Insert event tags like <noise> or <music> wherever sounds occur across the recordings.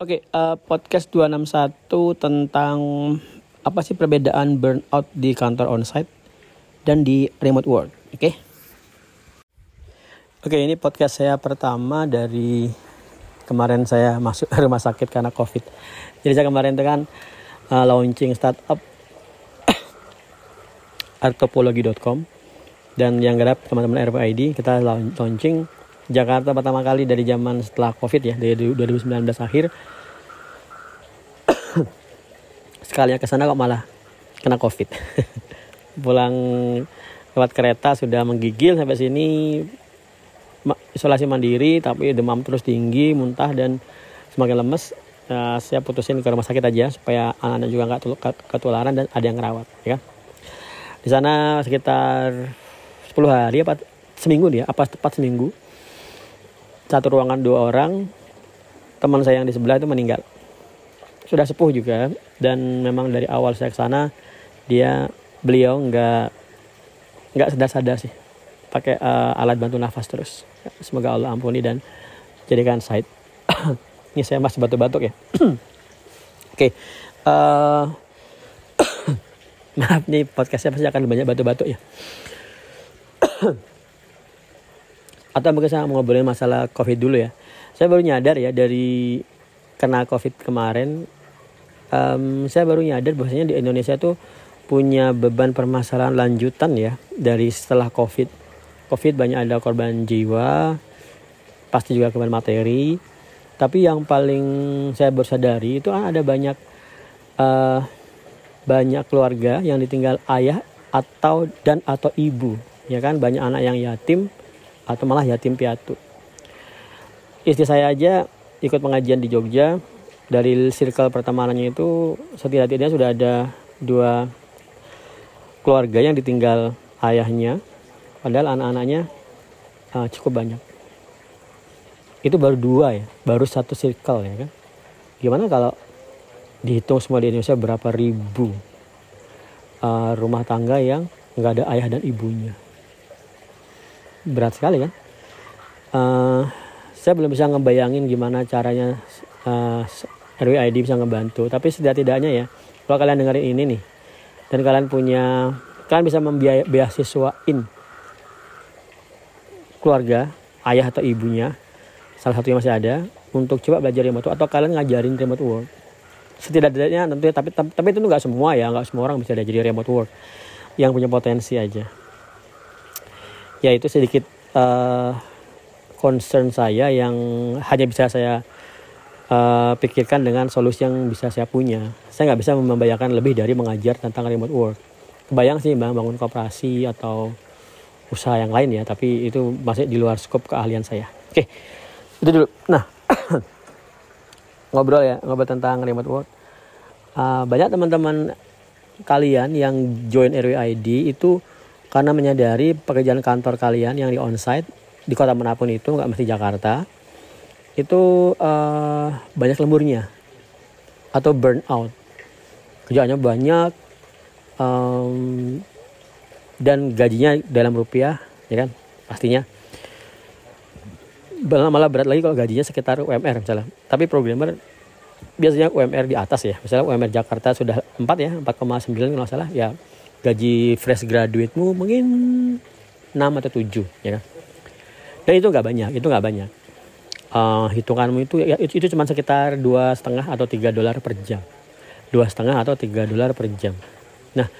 Oke, uh, podcast 261 tentang apa sih perbedaan burnout di kantor onsite dan di remote work. Oke. Oke, ini podcast saya pertama dari kemarin saya <laughs> masuk rumah sakit karena Covid. Jadi saya kemarin itu kan uh, launching startup <coughs> artopologi.com dan yang garap teman-teman RPID kita launching Jakarta pertama kali dari zaman setelah Covid ya dari 2019 akhir. <coughs> Sekalinya ke sana kok malah kena Covid. <laughs> Pulang lewat kereta sudah menggigil sampai sini. Isolasi mandiri tapi demam terus tinggi muntah dan semakin lemes. Uh, saya putusin ke rumah sakit aja supaya anak-anak juga nggak ketularan dan ada yang ngerawat ya. Di sana sekitar 10 hari apa seminggu dia apa tepat seminggu satu ruangan dua orang teman saya yang di sebelah itu meninggal. Sudah sepuh juga dan memang dari awal saya ke sana dia beliau nggak nggak sadar-sadar sih. Pakai uh, alat bantu nafas terus. Semoga Allah ampuni dan jadikan side <coughs> ini saya masih batuk-batuk ya. <coughs> Oke okay. uh, eh, <coughs> maaf nih podcastnya pasti akan banyak batuk-batuk ya atau mungkin saya mau ngobrolin masalah covid dulu ya. Saya baru nyadar ya dari kena covid kemarin um, saya baru nyadar bahwasanya di Indonesia tuh punya beban permasalahan lanjutan ya dari setelah covid. Covid banyak ada korban jiwa pasti juga korban materi. Tapi yang paling saya bersadari itu kan ada banyak uh, banyak keluarga yang ditinggal ayah atau dan atau ibu ya kan? Banyak anak yang yatim atau malah yatim piatu. Istri saya aja ikut pengajian di Jogja. Dari circle pertemanannya itu setidaknya sudah ada dua keluarga yang ditinggal ayahnya. Padahal anak-anaknya uh, cukup banyak. Itu baru dua ya, baru satu circle ya kan. Gimana kalau dihitung semua di Indonesia berapa ribu uh, rumah tangga yang nggak ada ayah dan ibunya berat sekali kan? Uh, saya belum bisa ngebayangin gimana caranya uh, eh, RWID bisa ngebantu. Tapi setidak-tidaknya ya kalau kalian dengerin ini nih dan kalian punya kalian bisa membiayai keluarga ayah atau ibunya salah satu yang masih ada untuk coba belajar remote work atau kalian ngajarin remote work. Setidak-tidaknya tentunya tapi tapi itu nggak semua ya nggak semua orang bisa diajari remote work. Yang punya potensi aja ya itu sedikit uh, concern saya yang hanya bisa saya uh, pikirkan dengan solusi yang bisa saya punya. Saya nggak bisa membayangkan lebih dari mengajar tentang remote work. Kebayang sih mbak bangun kooperasi atau usaha yang lain ya, tapi itu masih di luar skop keahlian saya. Oke, itu dulu. Nah, <coughs> ngobrol ya, ngobrol tentang remote work. Uh, banyak teman-teman kalian yang join RWID itu karena menyadari pekerjaan kantor kalian yang di onsite di kota mana pun itu nggak mesti Jakarta itu uh, banyak lemburnya atau burnout kerjaannya banyak um, dan gajinya dalam rupiah ya kan pastinya. Malah berat lagi kalau gajinya sekitar UMR misalnya. Tapi programmer biasanya UMR di atas ya. Misalnya UMR Jakarta sudah 4 ya 4,9 kalau salah ya gaji fresh graduate mu mungkin 6 atau 7 ya kan? Dan itu nggak banyak itu nggak banyak. Uh, hitunganmu itu ya itu, itu cuma sekitar dua setengah atau tiga dolar per jam. Dua setengah atau tiga dolar per jam. Nah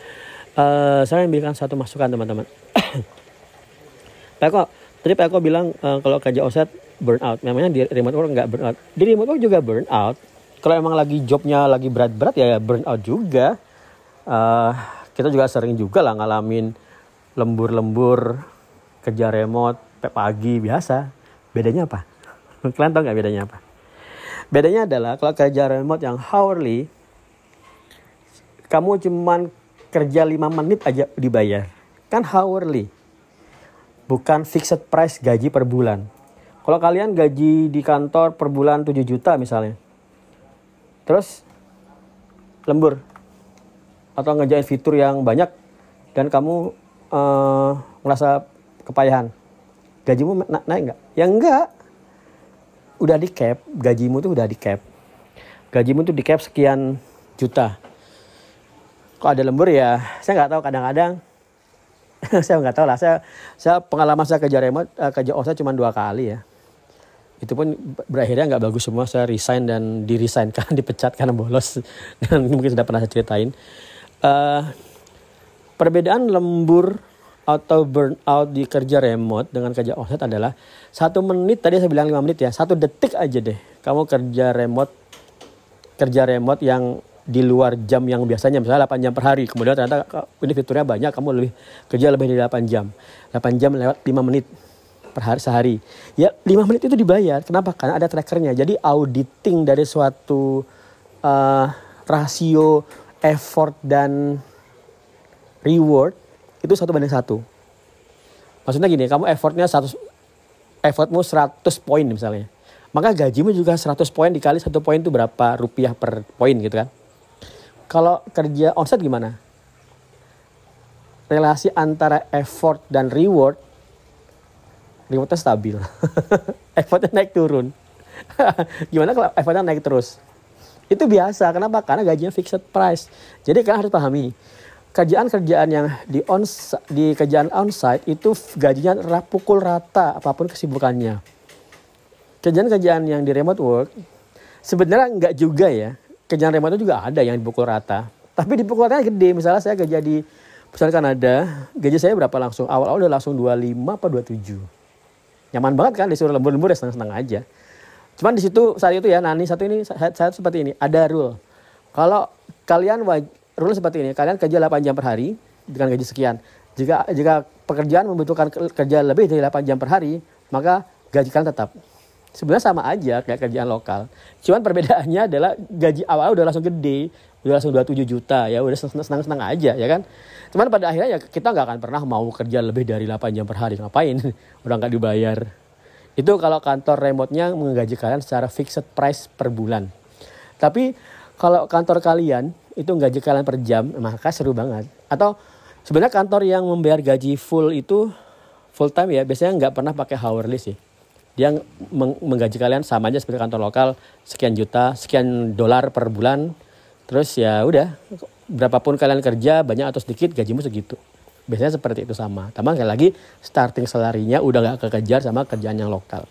uh, saya ambilkan satu masukan teman-teman. <coughs> Pak Eko tadi Pak bilang uh, kalau kerja offset burnout memangnya di remote work nggak burnout di remote work juga burnout kalau emang lagi jobnya lagi berat-berat ya burnout juga. Uh, kita juga sering juga lah ngalamin lembur-lembur kerja remote pagi biasa. Bedanya apa? <laughs> Kalian tahu nggak bedanya apa? Bedanya adalah kalau kerja remote yang hourly kamu cuman kerja 5 menit aja dibayar. Kan hourly bukan fixed price gaji per bulan. Kalau kalian gaji di kantor per bulan 7 juta misalnya terus lembur atau ngejain fitur yang banyak dan kamu uh, ngerasa kepayahan. Gajimu na naik nggak? Ya enggak udah di cap gajimu tuh udah di cap gajimu tuh di cap sekian juta. Kok ada lembur ya? Saya nggak tahu kadang-kadang. <laughs> Saya nggak tahu lah. Saya saya pengalaman saya kerja remote uh, kerja offsite cuma dua kali ya. Itu pun berakhirnya nggak bagus semua. Saya resign dan di resign <laughs> kan dipecat karena bolos. <laughs> Dan mungkin sudah pernah saya ceritain uh, perbedaan lembur atau burnout di kerja remote dengan kerja offset adalah satu menit tadi saya bilang lima menit ya satu detik aja deh kamu kerja remote kerja remote yang di luar jam yang biasanya misalnya 8 jam per hari kemudian ternyata ini fiturnya banyak kamu lebih kerja lebih dari 8 jam. 8 jam lewat 5 menit per hari sehari. Ya 5 menit itu dibayar. Kenapa? Karena ada trackernya. Jadi auditing dari suatu uh, rasio effort dan reward itu satu banding satu. Maksudnya gini, kamu effortnya satu effortmu 100 poin misalnya. Maka gajimu juga 100 poin dikali satu poin itu berapa rupiah per poin gitu kan. Kalau kerja onsite gimana? Relasi antara effort dan reward rewardnya stabil. <laughs> effortnya naik turun. <laughs> gimana kalau effortnya naik terus? Itu biasa. Kenapa? Karena gajinya fixed price. Jadi kalian harus pahami kerjaan-kerjaan yang di on di kerjaan onsite itu gajinya pukul rata apa pun kesibukannya. Kerjaan-kerjaan yang di remote work sebenarnya enggak juga ya. Kerjaan remote itu juga ada yang dipukul rata. Tapi dipukul rata gede. Misalnya saya kerja di misalnya Kanada, gaji saya berapa langsung? Awal-awal udah langsung 25 apa 27. Nyaman banget kan disuruh lembur-lembur ya senang-senang aja. Cuman di situ saat itu ya Nani satu ini saya, saya seperti ini, ada rule. Kalau kalian rule seperti ini. Kalian kerja 8 jam per hari dengan gaji sekian. Jika jika pekerjaan membutuhkan kerja lebih dari 8 jam per hari, maka gaji kalian tetap. Sebenarnya sama aja kayak kerjaan lokal. Cuman perbedaannya adalah gaji awal udah langsung gede, udah langsung 27 juta ya, udah senang-senang aja ya kan. Cuman pada akhirnya ya kita nggak akan pernah mau kerja lebih dari 8 jam per hari. Ngapain? <laughs> Udah nggak dibayar. Itu kalau kantor remote-nya menggaji kalian secara fixed price per bulan. Tapi kalau kantor kalian itu gaji kalian per jam, maka seru banget. Atau sebenarnya kantor yang membayar gaji full itu full time ya, biasanya nggak pernah pakai hourly sih. Dia menggaji kalian sama aja seperti kantor lokal, sekian juta, sekian dolar per bulan. Terus ya udah, berapapun kalian kerja, banyak atau sedikit, gajimu segitu. Biasanya seperti itu sama. Tambah sekali lagi, starting salarinya udah nggak kekejar sama kerjaan yang lokal.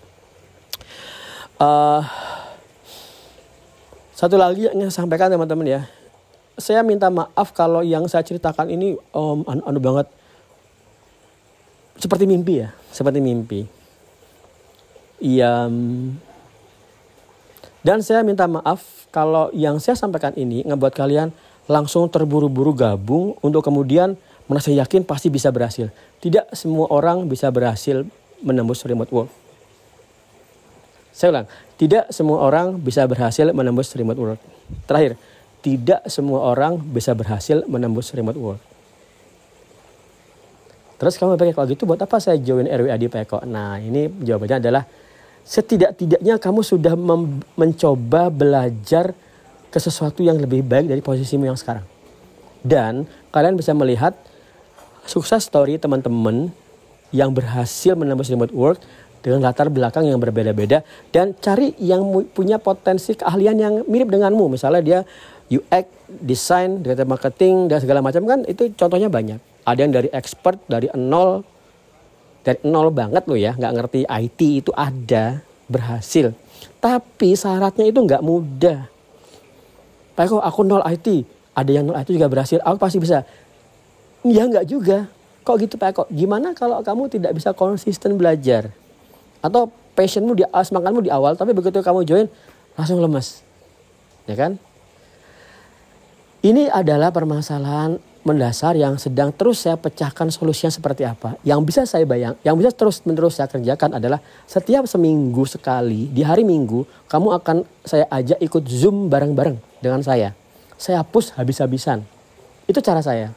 Uh, satu lagi yang saya sampaikan teman-teman ya, saya minta maaf kalau yang saya ceritakan ini um, anu, anu banget seperti mimpi ya, seperti mimpi. Iya. Dan saya minta maaf kalau yang saya sampaikan ini ngebuat kalian langsung terburu-buru gabung untuk kemudian merasa yakin pasti bisa berhasil. Tidak semua orang bisa berhasil menembus remote work. Saya ulang, tidak semua orang bisa berhasil menembus remote work. Terakhir, tidak semua orang bisa berhasil menembus remote work. Terus kamu pikir kalau gitu buat apa saya join RWA di Peko? Nah ini jawabannya adalah setidak-tidaknya kamu sudah mencoba belajar ke sesuatu yang lebih baik dari posisimu yang sekarang. Dan kalian bisa melihat sukses story teman-teman yang berhasil menembus remote work dengan latar belakang yang berbeda-beda dan cari yang punya potensi keahlian yang mirip denganmu. Misalnya dia UX, desain, digital marketing dan segala macam kan itu contohnya banyak. Ada yang dari expert dari nol dari nol banget loh ya, nggak ngerti IT itu ada berhasil. Tapi syaratnya itu nggak mudah. Pak aku nol IT, ada yang nol IT juga berhasil, aku pasti bisa. Ya nggak juga. Kok gitu Pak kok? Gimana kalau kamu tidak bisa konsisten belajar? Atau passionmu di semangatmu di awal, tapi begitu kamu join langsung lemas. Ya kan? Ini adalah permasalahan mendasar yang sedang terus saya pecahkan solusinya seperti apa. Yang bisa saya bayang, yang bisa terus menerus saya kerjakan adalah setiap seminggu sekali di hari Minggu kamu akan saya ajak ikut Zoom bareng-bareng dengan saya. Saya push habis-habisan. Itu cara saya.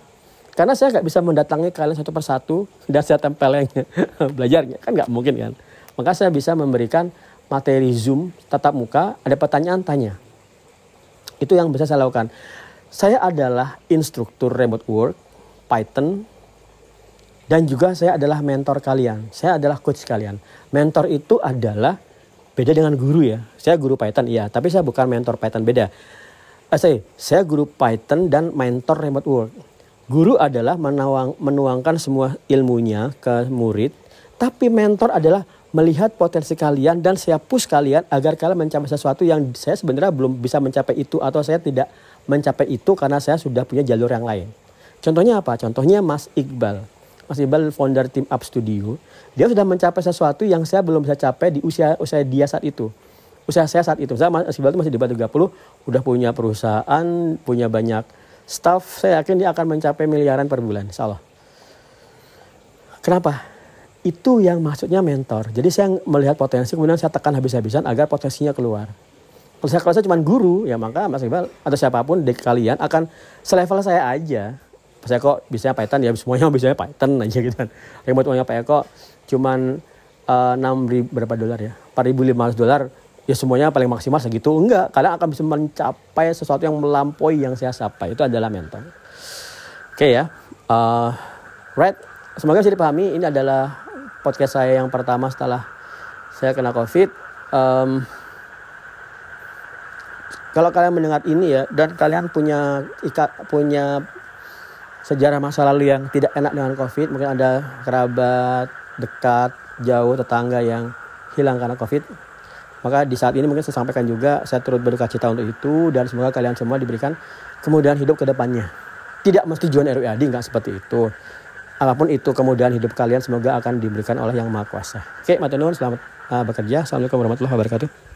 Karena saya nggak bisa mendatangi kalian satu persatu dan saya tempel yang <laughs> belajarnya kan nggak mungkin kan. Maka saya bisa memberikan materi Zoom tatap muka, ada pertanyaan tanya. Itu yang bisa saya lakukan. Saya adalah instruktur remote work, Python, dan juga saya adalah mentor kalian. Saya adalah coach kalian. Mentor itu adalah beda dengan guru ya. Saya guru Python iya, tapi saya bukan mentor Python beda. Eh, saya, saya guru Python dan mentor remote work. Guru adalah menuang, menuangkan semua ilmunya ke murid, tapi mentor adalah melihat potensi kalian dan saya push kalian agar kalian mencapai sesuatu yang saya sebenarnya belum bisa mencapai itu atau saya tidak mencapai itu karena saya sudah punya jalur yang lain. Contohnya apa? Contohnya Mas Iqbal. Mas Iqbal founder tim Up Studio, dia sudah mencapai sesuatu yang saya belum bisa capai di usia usia dia saat itu. Usia saya saat itu. Saya Mas Iqbal itu masih di Batu 30, udah punya perusahaan, punya banyak staff, saya yakin dia akan mencapai miliaran per bulan, insya Allah. Kenapa? Itu yang maksudnya mentor. Jadi saya melihat potensi, kemudian saya tekan habis-habisan agar potensinya keluar. Kalau saya, kalau cuma guru, ya maka Mas Iqbal atau siapa pun di kalian akan selevel saya aja. Saya kok bisa Python ya semuanya bisa Python aja gitu kan. Remote punya Pak Eko cuman uh, ribu berapa dolar ya? 4.500 dolar ya semuanya paling maksimal segitu. Enggak kalian akan bisa mencapai sesuatu yang melampaui yang saya capai. Itu adalah mentor. Oke okay, ya. Uh, right semoga bisa dipahami. Ini adalah podcast saya yang pertama setelah saya kena covid. Um, kalau kalian mendengar ini ya dan kalian punya ikat punya sejarah masa lalu yang tidak enak dengan covid mungkin ada kerabat dekat jauh tetangga yang hilang karena covid maka di saat ini mungkin saya sampaikan juga saya turut berduka cita untuk itu dan semoga kalian semua diberikan kemudahan hidup ke depannya. Tidak mesti jual RWAD nggak seperti itu. Apa pun itu kemudahan hidup kalian semoga akan diberikan oleh yang maha kuasa. Oke matur nuwun selamat uh, bekerja. Assalamualaikum warahmatullahi wabarakatuh